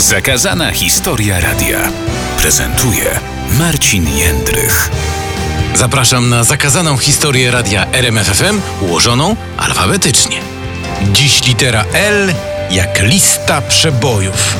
Zakazana historia radia prezentuje Marcin Jędrych. Zapraszam na zakazaną historię radia RMFFM ułożoną alfabetycznie. Dziś litera L jak lista przebojów.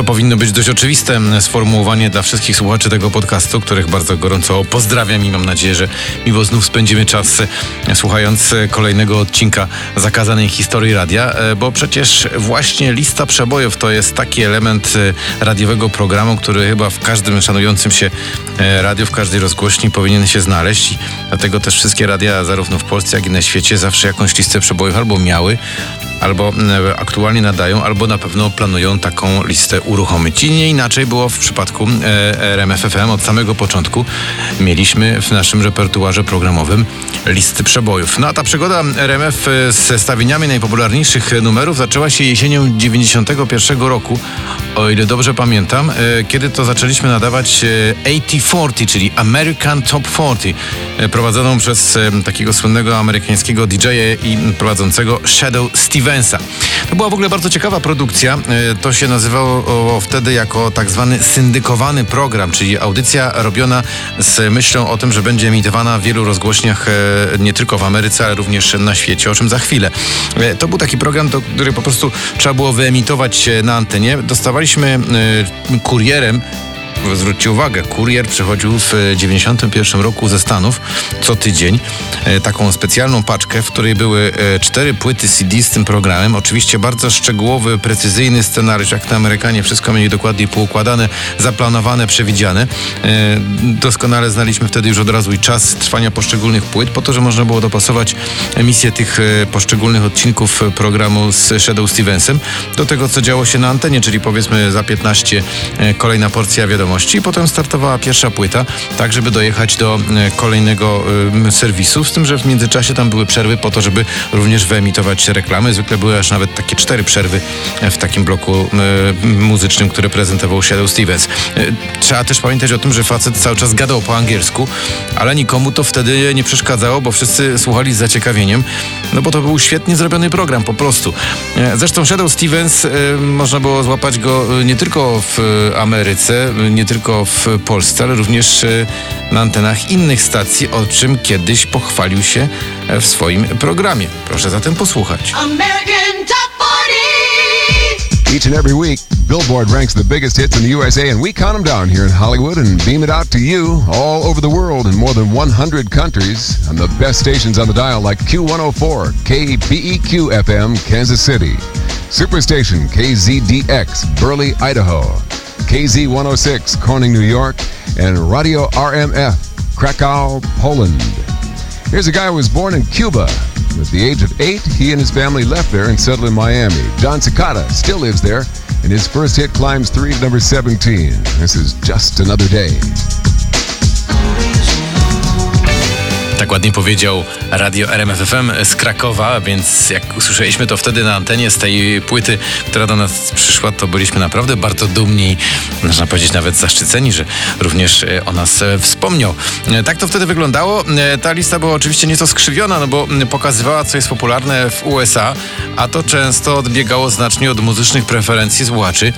To powinno być dość oczywiste sformułowanie dla wszystkich słuchaczy tego podcastu, których bardzo gorąco pozdrawiam i mam nadzieję, że miło znów spędzimy czas e, słuchając e, kolejnego odcinka zakazanej historii radia, e, bo przecież właśnie lista przebojów to jest taki element radiowego programu, który chyba w każdym szanującym się radiu, w każdej rozgłośni powinien się znaleźć i dlatego też wszystkie radia zarówno w Polsce, jak i na świecie zawsze jakąś listę przebojów albo miały, albo aktualnie nadają, albo na pewno planują taką listę uruchomić. I nie inaczej było w przypadku e, RMFFM. Od samego początku mieliśmy w naszym repertuarze programowym listy przebojów. No a ta przygoda RMF ze stawieniami najpopularniejszych numerów zaczęła się jesienią 91 roku, o ile dobrze pamiętam, e, kiedy to zaczęliśmy nadawać 8040, e, czyli American Top 40, prowadzoną przez takiego słynnego amerykańskiego DJ-a i prowadzącego Shadow To była w ogóle bardzo ciekawa produkcja. To się nazywało wtedy jako tak zwany syndykowany program, czyli audycja robiona z myślą o tym, że będzie emitowana w wielu rozgłośniach e, nie tylko w Ameryce, ale również na świecie, o czym za chwilę. E, to był taki program, który po prostu trzeba było wyemitować na antenie. Dostawaliśmy e, kurierem zwróćcie uwagę, kurier przychodził w 91 roku ze Stanów co tydzień. E, taką specjalną paczkę, w której były e, cztery płyty CD z tym programem. Oczywiście bardzo szczegółowy, precyzyjny scenariusz, jak to Amerykanie wszystko mieli dokładnie poukładane, zaplanowane, przewidziane. E, doskonale znaliśmy wtedy już od razu i czas trwania poszczególnych płyt, po to, że można było dopasować emisję tych poszczególnych odcinków programu z Shadow Stevensem do tego, co działo się na antenie, czyli powiedzmy za 15 kolejna porcja wiadomo wiadomości i potem startowała pierwsza płyta, tak żeby dojechać do e, kolejnego y, serwisu, z tym, że w międzyczasie tam były przerwy po to, żeby również wyemitować reklamy. Zwykle były aż nawet takie cztery przerwy w takim bloku muzycznym, który prezentował Shadow Stevens. Trzeba też pamiętać o tym, że facet cały czas gadał po angielsku, ale nikomu to wtedy nie przeszkadzało, bo wszyscy słuchali z zaciekawieniem, no bo to był świetnie zrobiony program po prostu. Zresztą Shadow Stevens można było złapać go nie tylko w Ameryce, nie tylko w Polsce, ale również e, na antenach innych stacji, o czym kiedyś pochwalił się e, w swoim programie. Proszę zatem posłuchać. Each and every week, Billboard ranks the biggest hits in the USA, and we count them down here in Hollywood and beam it out to you all over the world in more than 100 countries on the best stations on the dial like Q104, KBEQ FM, Kansas City, Superstation KZDX, Burley, Idaho. KZ 106, Corning, New York, and Radio RMF, Krakow, Poland. Here's a guy who was born in Cuba. At the age of eight, he and his family left there and settled in Miami. John Cicada still lives there, and his first hit climbs three to number 17. This is Just Another Day. Tak ładnie powiedział radio RMFFM z Krakowa, więc jak usłyszeliśmy to wtedy na antenie z tej płyty, która do nas przyszła, to byliśmy naprawdę bardzo dumni, można powiedzieć nawet zaszczyceni, że również e, o nas e, wspomniał. E, tak to wtedy wyglądało. Ta lista była oczywiście nieco skrzywiona, no bo pokazywała, co jest popularne w USA, a to często odbiegało znacznie od muzycznych preferencji słuchaczy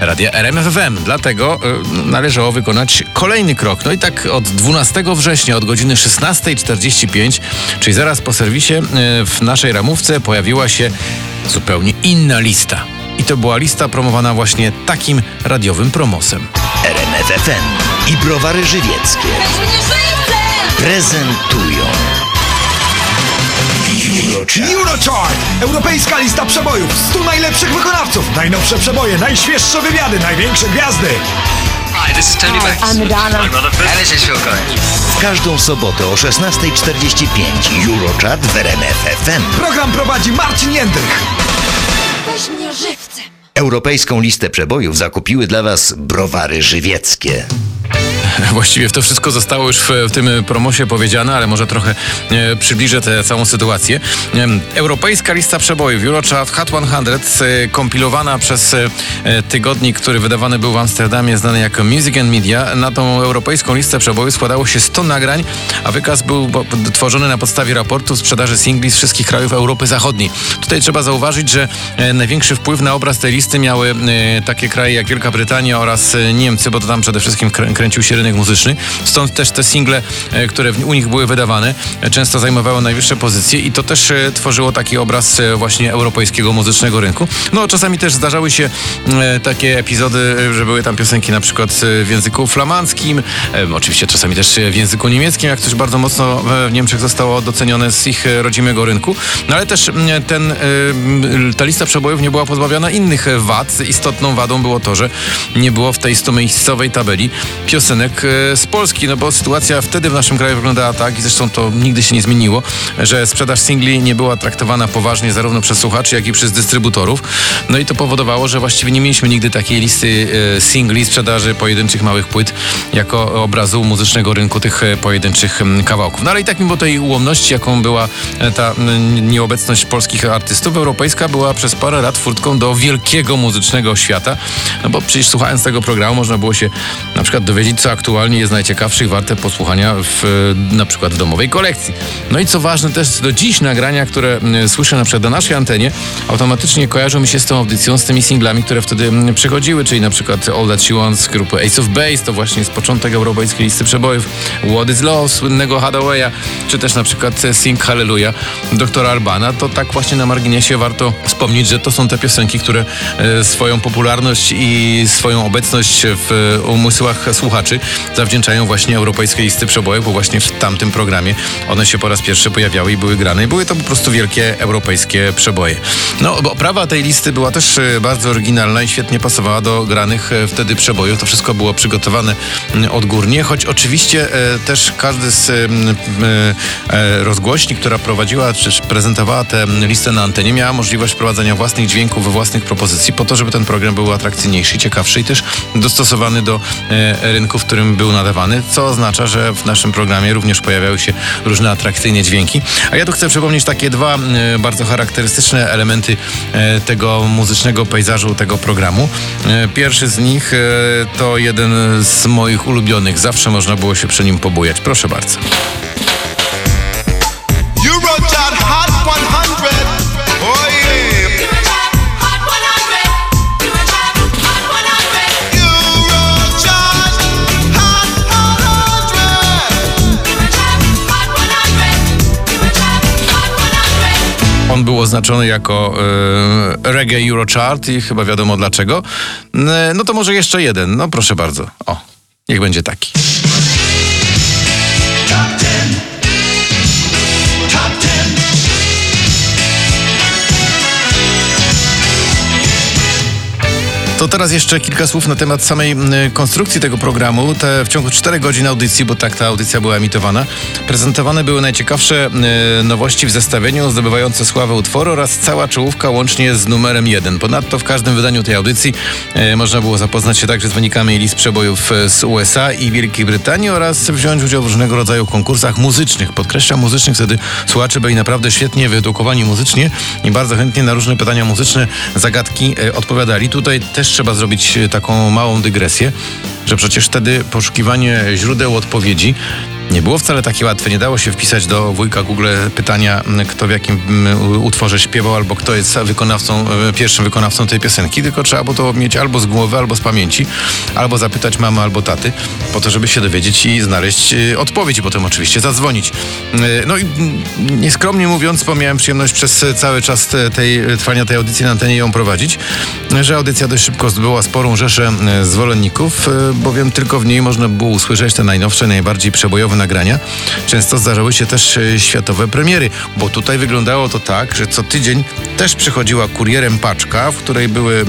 radia RMFFM. Dlatego y, należało wykonać kolejny krok. No i tak od 12 września, od godziny 16.45, czyli zaraz po serwisie, y, w naszej ramówce pojawiła się zupełnie inna lista. I to była lista promowana właśnie takim radiowym promosem. RMFFM i browary żywieckie prezentują Eurochart. Eurochart! Europejska lista przebojów. 100 najlepszych wykonawców. Najnowsze przeboje, najświeższe wywiady, największe gwiazdy. Hi, this is Tony Banks. I'm Madonna. I'm Rutherford. And this is Phil Collins. W każdą sobotę o 16.45 Eurochart w RMF FM. Program prowadzi Marcin Jędrych. Weź mnie żywcem. Europejską listę przebojów zakupiły dla Was browary żywieckie. Właściwie to wszystko zostało już w, w tym promosie powiedziane, ale może trochę e, przybliżę tę całą sytuację. Europejska lista przebojów Eurochart Hot 100 e, kompilowana przez e, tygodnik, który wydawany był w Amsterdamie, znany jako Music and Media. Na tą europejską listę przebojów składało się 100 nagrań, a wykaz był tworzony na podstawie raportu sprzedaży singli z wszystkich krajów Europy Zachodniej. Tutaj trzeba zauważyć, że e, największy wpływ na obraz tej listy miały e, takie kraje jak Wielka Brytania oraz e, Niemcy, bo to tam przede wszystkim krę- kręcił się rynek muzyczny. Stąd też te single, e, które u nich były wydawane, e, często zajmowały najwyższe pozycje i to też e, tworzyło taki obraz właśnie europejskiego muzycznego rynku. No czasami też zdarzały się takie epizody, że były tam piosenki na przykład w języku flamandzkim, oczywiście czasami też w języku niemieckim, jak coś bardzo mocno w Niemczech zostało docenione z ich rodzimego rynku. No ale też mm, ten, ta lista przebojów nie była pozbawiona innych wad. Istotną wadą było to, że nie było w tej stumiejscowej tabeli piosenek e, z Polski, no bo sytuacja wtedy w naszym kraju wyglądała tak i zresztą to nigdy się nie zmieniło, że sprzedaż singli nie była traktowana poważnie zarówno przez słuchaczy, jak i przez dystrybutorów. No i to powodowało, że właściwie nie mieliśmy nigdy takiej listy e, singli sprzedaży pojedynczych małych płyt jako obrazu muzycznego rynku tych e, pojedynczych kawałków. No ale i tak mimo tej ułomności, jaką była ta nieobecność polskich artystów, europejska była przez parę lat furtką do wielkiego muzycznego świata, no bo przecież słuchając tego programu można było się na przykład dowiedzieć, co aktualnie jest najciekawsze i warte posłuchania w, na przykład w domowej kolekcji. No i co ważne też do dziś nagrania, które słyszę na przykład na naszej antenie, automatycznie kojarzą mi się z tą audycją, z tymi singlami, które wtedy przychodziły, czyli na przykład All That She Wants grupy Ace of Base, to właśnie jest początek europejskiej listy przebojów, What Is Love, słynnego Hadawaya, czy też na przykład Sing Hallelujah doktora Albana, to tak właśnie na marginesie warto wspomnieć, że to są te piosenki, które e, swoją popularność i swoją obecność w e, umysłach słuchaczy zawdzięczają właśnie europejskiej listy przebojów, bo właśnie w tamtym programie one się po raz pierwszy pojawiały i były grane i były to po prostu wielkie europejskie przeboje. No, bo oprawa tej listy była też e, bardzo oryginalna i świetnie pasowała do granych e, wtedy przebojów. To wszystko było przygotowane odgórnie, choć oczywiście e, też każdy z rozgłośni, która prowadziła czy prezentowała tę listę na antenie, miała możliwość wprowadzania własnych dźwięków, własnych propozycji po to, żeby ten program był atrakcyjniejszy, ciekawszy i też dostosowany do rynku, w którym był nadawany, co oznacza, że w naszym programie również pojawiały się różne atrakcyjne dźwięki. A ja tu chcę przypomnieć takie dwa e, bardzo charakterystyczne elementy e, tego muzycznego pejzażu tego programu. E, Pierwszy z nich to jeden z moich ulubionych. Zawsze można było się przy nim pobujać. Proszę bardzo. On był oznaczony jako e, reggae Eurochart i chyba wiadomo dlaczego. E, No to może jeszcze jeden. No proszę bardzo. O, niech będzie taki. To teraz jeszcze kilka słów na temat samej konstrukcji tego programu. Te w ciągu 4 godzin audycji, bo tak ta audycja była emitowana, prezentowane były najciekawsze nowości w zestawieniu, zdobywające sławę utworu oraz cała czołówka łącznie z numerem 1. Ponadto w każdym wydaniu tej audycji e, można było zapoznać się także z wynikami list przebojów e, z USA i Wielkiej Brytanii oraz wziąć udział w różnego rodzaju konkursach muzycznych. Podkreślam muzycznych, wtedy słuchacze byli naprawdę świetnie wyedukowani muzycznie i bardzo chętnie na różne pytania muzyczne, zagadki e, odpowiadali. Tutaj też trzeba zrobić e, taką małą dygresję, że przecież wtedy poszukiwanie źródeł odpowiedzi nie było wcale takie łatwe. Nie dało się wpisać do wujka Google pytania, kto w jakim m, utworze śpiewał, albo kto jest wykonawcą, e, pierwszym wykonawcą tej piosenki, tylko trzeba było to mieć albo z głowy, albo z pamięci, albo zapytać mamy, albo taty, po to, żeby się dowiedzieć i znaleźć e, odpowiedź, i potem oczywiście zadzwonić. E, No i m, nieskromnie mówiąc, bo miałem przyjemność przez cały czas te- tej, trwania tej audycji na antenie ją prowadzić, że audycja dość szybko zdobyła sporą rzeszę zwolenników, bowiem tylko w niej można było usłyszeć te najnowsze, najbardziej przebojowe nagrania, często zdarzały się też e, światowe premiery, bo tutaj wyglądało to tak, że co tydzień też przychodziła kurierem paczka, w której były e,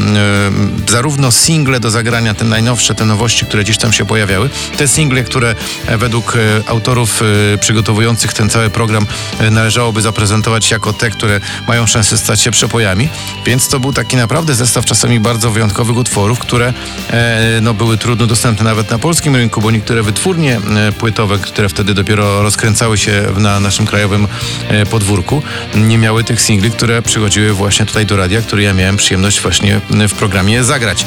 zarówno single do zagrania, te najnowsze, te nowości, które gdzieś tam się pojawiały, te single, które e, według e, autorów przygotowujących ten cały program należałoby zaprezentować jako te, które mają szansę stać się przepojami, więc to był taki naprawdę zestaw czasami bardzo wyjątkowych utworów, które e, no, były trudno dostępne nawet na polskim rynku, bo niektóre wytwórnie płytowe, które wtedy dopiero rozkręcały się na naszym krajowym e, podwórku, nie miały tych singli, które przychodziły właśnie tutaj do radia, które ja miałem przyjemność właśnie w programie zagrać.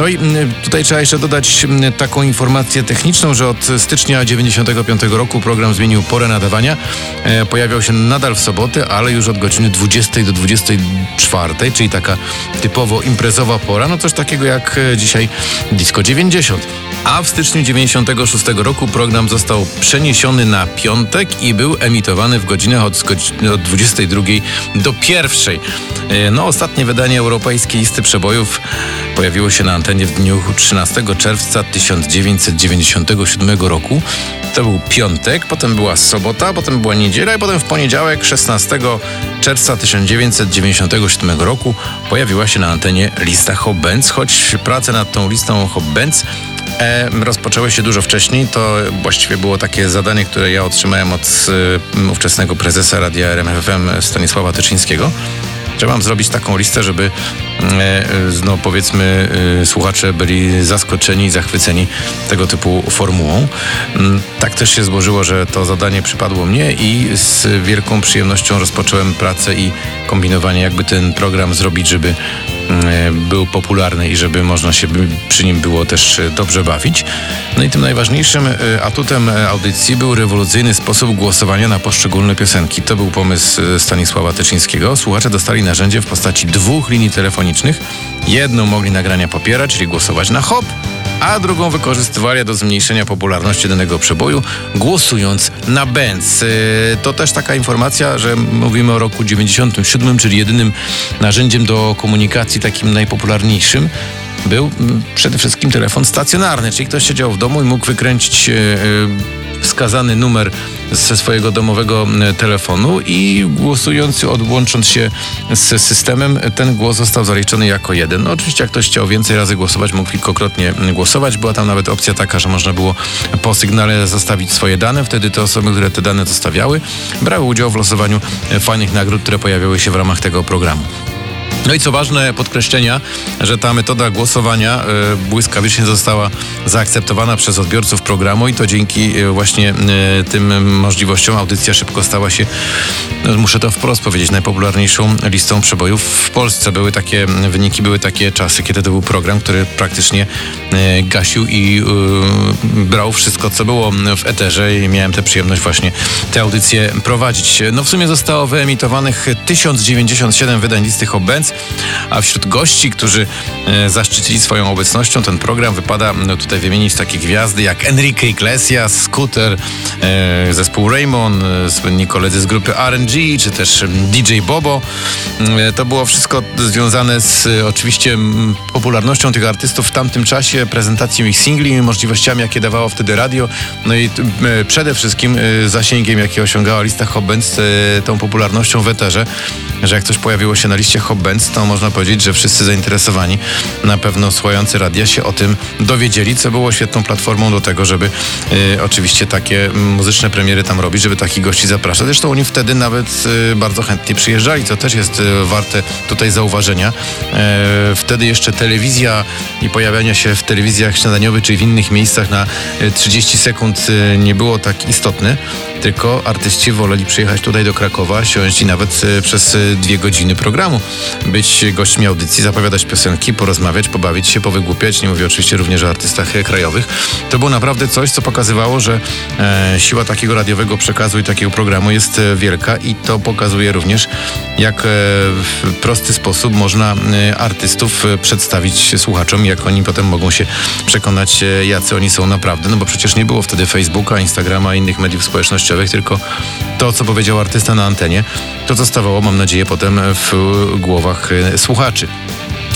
No i m, tutaj trzeba jeszcze dodać m, taką informację techniczną, że od stycznia 95 roku program zmienił porę nadawania. E, pojawiał się nadal w sobotę, ale już od godziny 20 do 24, czyli taka typowo imprezowa pora, no coś takiego jak e, dzisiaj Disco 90. A w styczniu 96 roku program został przeniesiony na piątek i był emitowany w godzinach od, od 22 do 1. E, No, ostatnie wydanie europejskiej listy przebojów pojawiło się na antenie w dniu 13 czerwca 1997 roku. To był piątek, potem była sobota, potem była niedziela i potem w poniedziałek 16 czerwca 1997 roku pojawiła się na antenie lista Hobbens, choć prace nad tą listą Hobbens e, rozpoczęły się dużo wcześniej. To właściwie było takie zadanie, które ja otrzymałem od e, ówczesnego prezesa radia RMFFM Stanisława Tyczyńskiego że mam zrobić taką listę, żeby e, e, no powiedzmy e, słuchacze byli zaskoczeni i zachwyceni tego typu formułą. Mm, Tak też się złożyło, że to zadanie przypadło mnie i z wielką przyjemnością rozpocząłem pracę i kombinowanie, jakby ten program zrobić, żeby mm, był popularny i żeby można się przy nim było też e, dobrze bawić. No i tym najważniejszym e, atutem e, audycji był rewolucyjny sposób głosowania na poszczególne piosenki. To był pomysł e, Stanisława Tyczyńskiego. Słuchacze dostali narzędzie w postaci dwóch linii telefonicznych. Jedną mogli nagrania popierać, czyli głosować na hop, a drugą wykorzystywali do zmniejszenia popularności danego przeboju, głosując na Benz. Yy, To też taka informacja, że mówimy o roku 97, czyli jedynym narzędziem do komunikacji takim najpopularniejszym był mm, przede wszystkim telefon stacjonarny, czyli ktoś siedział w domu i mógł wykręcić yy, yy, wskazany numer ze swojego domowego telefonu i głosując, odłącząc się z systemem, ten głos został zaliczony jako jeden. No, oczywiście jak ktoś chciał więcej razy głosować, mógł kilkokrotnie głosować. Była tam nawet opcja taka, że można było po sygnale zostawić swoje dane. Wtedy te osoby, które te dane zostawiały, brały udział w losowaniu fajnych nagród, które pojawiały się w ramach tego programu. No i co ważne, podkreślenia, że ta metoda głosowania e, błyskawicznie została zaakceptowana przez odbiorców programu i to dzięki e, właśnie e, tym możliwościom audycja szybko stała się, no, muszę to wprost powiedzieć, najpopularniejszą listą przebojów w Polsce. Były takie wyniki, były takie czasy, kiedy to był program, który praktycznie gasił i brał wszystko, co było w eterze i miałem tę przyjemność właśnie te audycje prowadzić. No w sumie zostało wyemitowanych 1097 wydań listy Hobbens, a wśród gości, którzy e, zaszczycili swoją obecnością ten program, wypada no, tutaj wymienić takie gwiazdy jak Enrique Iglesias, Scooter, e, zespół Raymond, e, słynni koledzy z grupy RNG, czy też DJ Bobo. To było wszystko związane z oczywiście popularnością tych artystów w tamtym czasie, prezentacją ich singli, możliwościami, jakie dawało wtedy radio, no i przede wszystkim zasięgiem, jaki osiągała lista Hobbens, tą popularnością w eterze, że jak coś pojawiło się na liście Hobbens, to można powiedzieć, że wszyscy zainteresowani, na pewno słuchający radia się o tym dowiedzieli, co było świetną platformą do tego, żeby e, oczywiście takie muzyczne premiery tam robić, żeby takich gości zapraszać. Zresztą oni wtedy nawet e, bardzo chętnie przyjeżdżali, co też jest e, warte tutaj zauważenia. E, wtedy jeszcze telewizja i pojawiania się w telewizjach śniadaniowych czy w innych miejscach na e, 30 sekund e, nie było tak istotne, tylko artyści woleli przyjechać tutaj do Krakowa, siąść i nawet przez dwie godziny programu być gośćmi audycji, zapowiadać piosenki, porozmawiać, pobawić się, powygłupiać. Nie mówię oczywiście również o artystach e, krajowych. To było naprawdę coś, co pokazywało, że e, siła takiego radiowego przekazu i takiego programu jest e, wielka i to pokazuje również, jak e, w prosty sposób można e, artystów e, przedstawić słuchaczom, jak oni potem mogą się przekonać, jacy oni są naprawdę. No bo przecież nie było wtedy Facebooka, Instagrama, innych mediów społecznościowych, tylko to, co powiedział artysta na antenie, to zostawało, mam nadzieję, potem w głowach e, słuchaczy.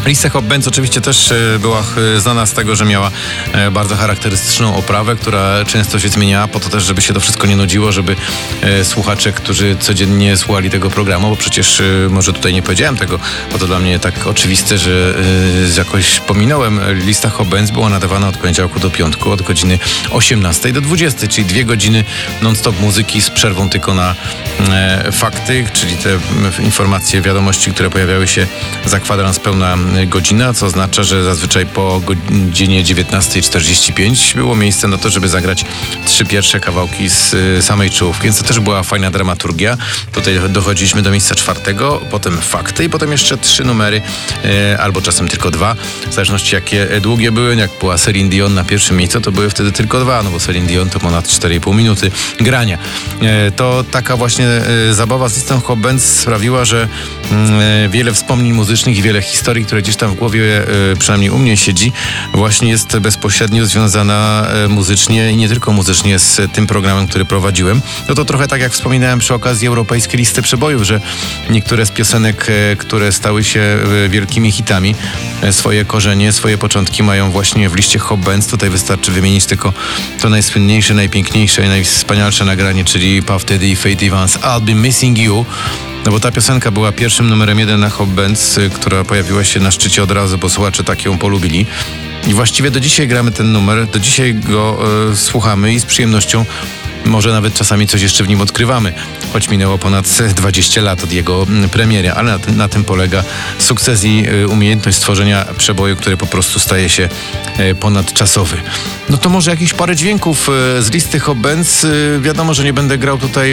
Lisa Hop Benz oczywiście też e, była e, znana z tego, że miała e, bardzo charakterystyczną oprawę, która często się zmieniała po to też, żeby się to wszystko nie nudziło, żeby słuchacze, którzy codziennie słuchali tego programu, bo przecież może tutaj nie powiedziałem tego, bo to dla mnie tak oczywiste, że jakoś pominąłem. Lista Hop Benz była nadawana od poniedziałku do piątku, od godziny 18 do 20, czyli dwie godziny non-stop muzyki z przerwą tylko na fakty, czyli te informacje, wiadomości, które pojawiały się za kwadrans pełna godzina, co oznacza, że zazwyczaj po godzinie 19.45 było miejsce na to, żeby zagrać trzy pierwsze kawałki z e, samej czołówki, więc to też była fajna dramaturgia. Tutaj dochodziliśmy do miejsca czwartego, potem fakty i potem jeszcze trzy numery, e, albo czasem tylko dwa, w zależności jakie e, długie były. Jak była Celine Dion na pierwszym miejscu, to były wtedy tylko dwa, no bo Celine Dion to ponad 4,5 minuty grania. To taka właśnie zabawa z listą Hop Benz sprawiła, że mm, wiele wspomnień muzycznych i wiele historii, które gdzieś tam w głowie, e, przynajmniej u mnie siedzi, właśnie jest bezpośrednio związana e, muzycznie i nie tylko muzycznie z tym programem, który prowadziłem. No to trochę tak jak wspominałem przy okazji Europejskiej Listy Przebojów, że niektóre z piosenek, e, które stały się wielkimi hitami, swoje korzenie, swoje początki mają właśnie w liście Hop Benz. Tutaj wystarczy wymienić tylko to najsłynniejsze, najpiękniejsze i najwspanialsze nagranie, czyli Puff Daddy i Faith Evans I'll Be Missing You. No bo ta piosenka była pierwszym numerem jeden na Hop y, która pojawiła się na szczycie od razu, bo słuchacze tak ją polubili. I właściwie do dzisiaj gramy ten numer, do dzisiaj go e, słuchamy i z przyjemnością może nawet czasami coś jeszcze w nim odkrywamy, choć minęło ponad 20 lat od jego mm, premiery, ale na, na tym polega sukces i y, umiejętność stworzenia przeboju, który po prostu staje się y, ponadczasowy. No to może jakieś parę dźwięków y, z listy. Y, Wiadomo, że nie będę grał tutaj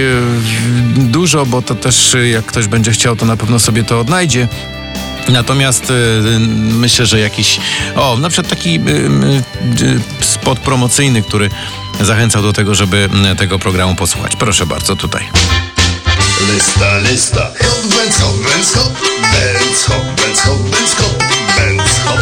dużo, bo to też jak ktoś będzie chciał, to na pewno sobie to odnajdzie. Natomiast y, y, myślę, że jakiś. O, na przykład taki y, spot promocyjny, który zachęcał do tego, żeby tego programu posłuchać. Proszę bardzo, tutaj. Lista, lista. Hop, benz, hop, benz, hop, benz, hop, benz, hop, benz, hop, benz, hop,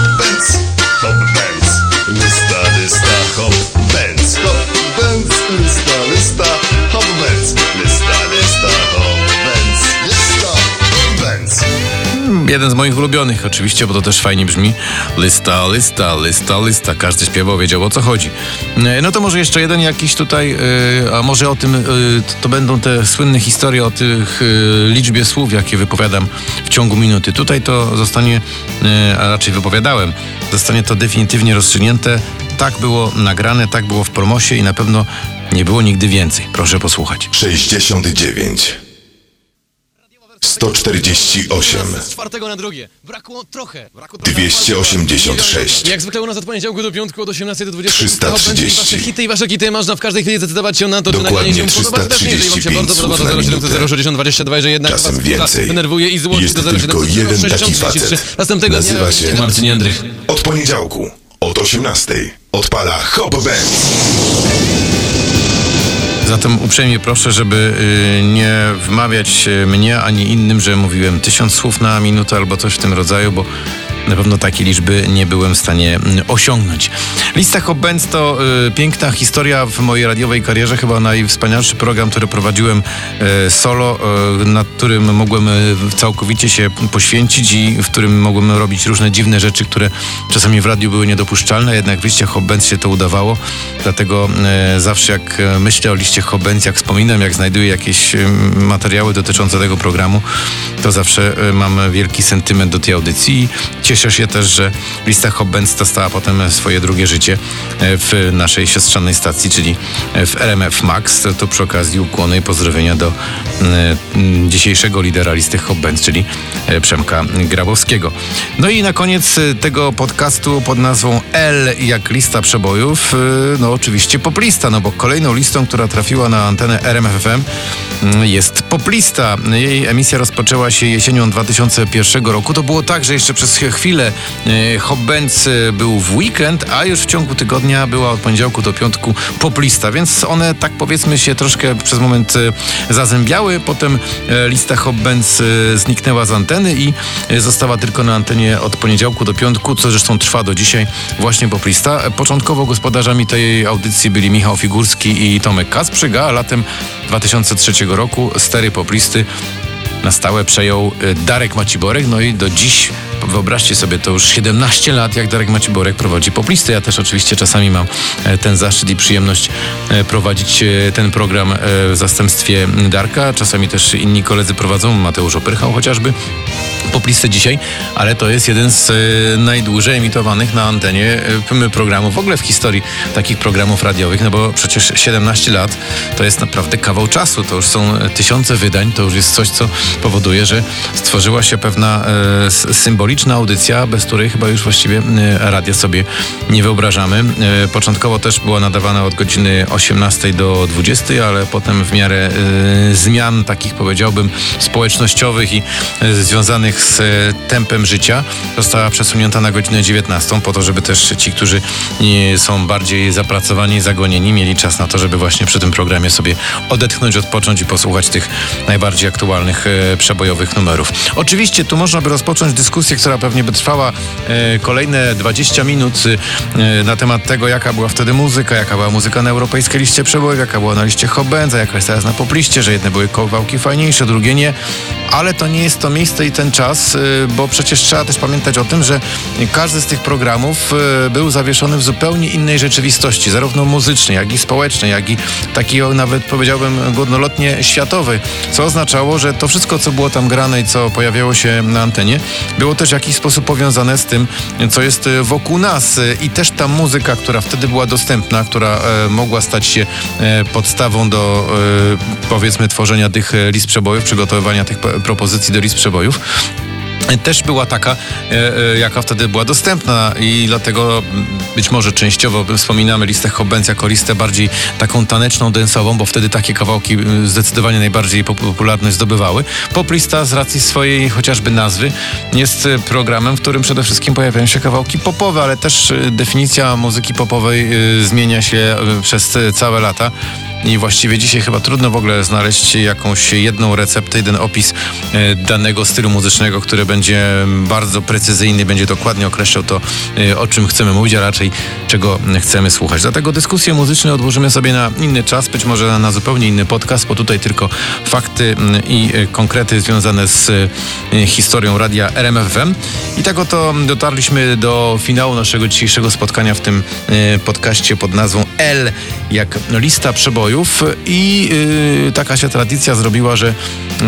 Jeden z moich ulubionych, oczywiście, bo to też fajnie brzmi. Lista, lista, lista, lista. Każdy śpiewał, wiedział o co chodzi. E, No to może jeszcze jeden jakiś tutaj, e, a może o tym, e, to będą te słynne historie o tych liczbie słów, jakie wypowiadam w ciągu minuty. Tutaj to zostanie, a raczej wypowiadałem, zostanie to definitywnie rozstrzygnięte. Tak było nagrane, tak było w promosie i na pewno nie było nigdy więcej. Proszę posłuchać. 69 148 Z czwartego na drugie. Brakło trochę. Brakło 286 Jak zwykle u nas od poniedziałku do piątku od 18 do 20. 330. Wasze hity i wasze kity można w każdej chwili zdecydować się na to, czy nagranie się podoba. Też nie, jeżeli wam się 335 bardzo podoba, słów na to 070 minutę. 060 22, że jednak Czasem was więcej. denerwuje i złości Jest do 07 tylko jeden 060 taki 33. facet. Następnego Nazywa się Marcin Jędrych. Od poniedziałku od 18 odpala Hop Benz. Zatem uprzejmie proszę, żeby y, nie wmawiać y, mnie ani innym, że mówiłem tysiąc słów na minutę albo coś w tym rodzaju, bo na pewno takiej liczby nie byłem w stanie mm, osiągnąć. Lista Hop Benz to y, piękna historia w mojej radiowej karierze, chyba najwspanialszy program, który prowadziłem y, solo, y, nad którym mogłem y, całkowicie się poświęcić i w którym mogłem robić różne dziwne rzeczy, które czasami w radiu były niedopuszczalne, jednak w liście Hop Benz się to udawało, dlatego e, zawsze jak e, myślę o liście Hop Benz, jak wspominam, jak znajduję jakieś materiały dotyczące tego programu, to zawsze mam wielki sentyment do tej audycji i cieszę się też, że lista Hop Benz dostała potem swoje drugie życie e, w naszej siostrzanej stacji, czyli e, w RMF Max. To przy okazji ukłony i pozdrowienia do e, m, dzisiejszego lidera listy Hop Benz, czyli e, Przemka Grabowskiego. No i na koniec tego podcastu pod nazwą L jak lista przebojów, no oczywiście poplista, no bo kolejną listą, która trafiła na antenę RMFFM mm, jest poplista. Jej emisja rozpoczęła się jesienią 2001 roku. To było tak, że jeszcze przez chwilę e, Hop Benz e, był w weekend, a już w ciągu tygodnia była od poniedziałku do piątku poplista, więc one tak powiedzmy się troszkę przez moment e, zazębiały. Potem e, lista e, zniknęła z anteny i e, została tylko na antenie od poniedziałku do piątku, co zresztą trwa do dzisiaj właśnie poplista. E, Początkowo gospodarzami tej audycji byli Michał Figurski i Tomek Kasprzyga, a latem 2003 roku stery poplisty na stałe przejął e, Darek Maciborek, no i do dziś Wyobraźcie sobie, to już 17 lat, jak Darek Maciborek prowadzi poplistę. Ja też oczywiście czasami mam e, ten zaszczyt i przyjemność e, prowadzić e, ten program w zastępstwie Darka. Czasami też inni koledzy prowadzą, Mateusz Opyrchał chociażby poplistę dzisiaj, ale to jest jeden z najdłużej emitowanych na antenie programów w ogóle w historii takich programów radiowych, no bo przecież 17 lat to jest naprawdę kawał czasu, to już są tysiące wydań, to już jest coś, co powoduje, że stworzyła się pewna e, s- symboliczna audycja, bez której chyba już właściwie e, radia sobie nie wyobrażamy. E, początkowo też była nadawana od godziny 18 do 20, ale potem w miarę e, zmian takich powiedziałbym społecznościowych i związanych z tempem życia została przesunięta na godzinę 19 po to, żeby też ci, którzy są bardziej zapracowani zagonieni, mieli czas na to, żeby właśnie przy tym programie sobie odetchnąć, odpocząć i posłuchać tych najbardziej aktualnych przebojowych numerów. Oczywiście tu można by rozpocząć dyskusję, która pewnie by trwała e, kolejne 20 minut e, na temat tego, jaka była wtedy muzyka, jaka była muzyka na europejskiej liście przebojów, jaka była na liście Hobbenza, jaka jest teraz na popliście, że jedne były kawałki fajniejsze, drugie nie, ale to nie jest to miejsce i ten czas, y, bo przecież trzeba też pamiętać o tym, że każdy z tych programów był zawieszony w zupełnie innej rzeczywistości, zarówno muzycznej, jak i społecznej, jak i takiej nawet powiedziałbym górnolotnie światowej, co oznaczało, że to wszystko, co było tam grane i co pojawiało się na antenie, było też w jakiś sposób powiązane z tym, co jest y, wokół nas. Y, i też ta muzyka, która wtedy była dostępna, która e, mogła stać się e, podstawą do e, powiedzmy tworzenia tych e, list przebojów, przygotowywania tych propozycji do list przebojów też była taka, e, e, jaka wtedy była dostępna i dlatego być może częściowo wspominamy listę Hobbens jako listę bardziej taką taneczną, densową, bo wtedy takie kawałki zdecydowanie najbardziej pop- popularność zdobywały. Poplista z racji swojej chociażby nazwy jest e, programem, w którym przede wszystkim pojawiają się kawałki popowe, ale też definicja muzyki popowej zmienia się przez całe lata. I właściwie dzisiaj chyba trudno w ogóle znaleźć jakąś jedną receptę, jeden opis e, danego stylu muzycznego, który będzie bardzo precyzyjny, będzie dokładnie określał to, e, o czym chcemy mówić, a raczej czego chcemy słuchać. Dlatego dyskusje muzyczne odłożymy sobie na inny czas, być może na, zupełnie inny podcast, bo tutaj tylko fakty i e, konkrety związane z historią radia RMFM. I tak oto dotarliśmy do finału naszego dzisiejszego spotkania w tym podcaście pod nazwą L jak lista przebojów i y, taka się tradycja zrobiła, że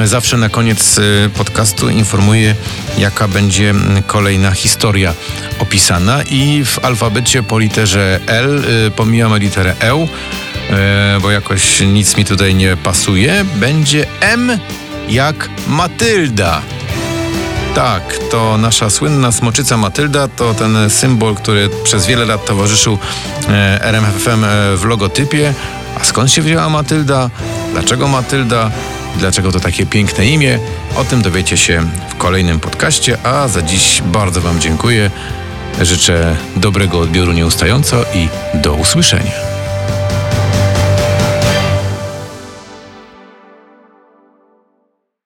zawsze na koniec y, podcastu informuję, jaka będzie kolejna historia opisana i w alfabecie po literze L y, pomijamy literę E, y, bo jakoś nic mi tutaj nie pasuje. Będzie M jak Matylda. Tak, to nasza słynna smoczyca Matylda, to ten symbol, który przez wiele lat towarzyszył RMFFM e, w logotypie. A skąd się wzięła Matylda? Dlaczego Matylda? Dlaczego to takie piękne imię? O tym dowiecie się w kolejnym podcaście, a za dziś bardzo Wam dziękuję. Życzę dobrego odbioru nieustająco i do usłyszenia.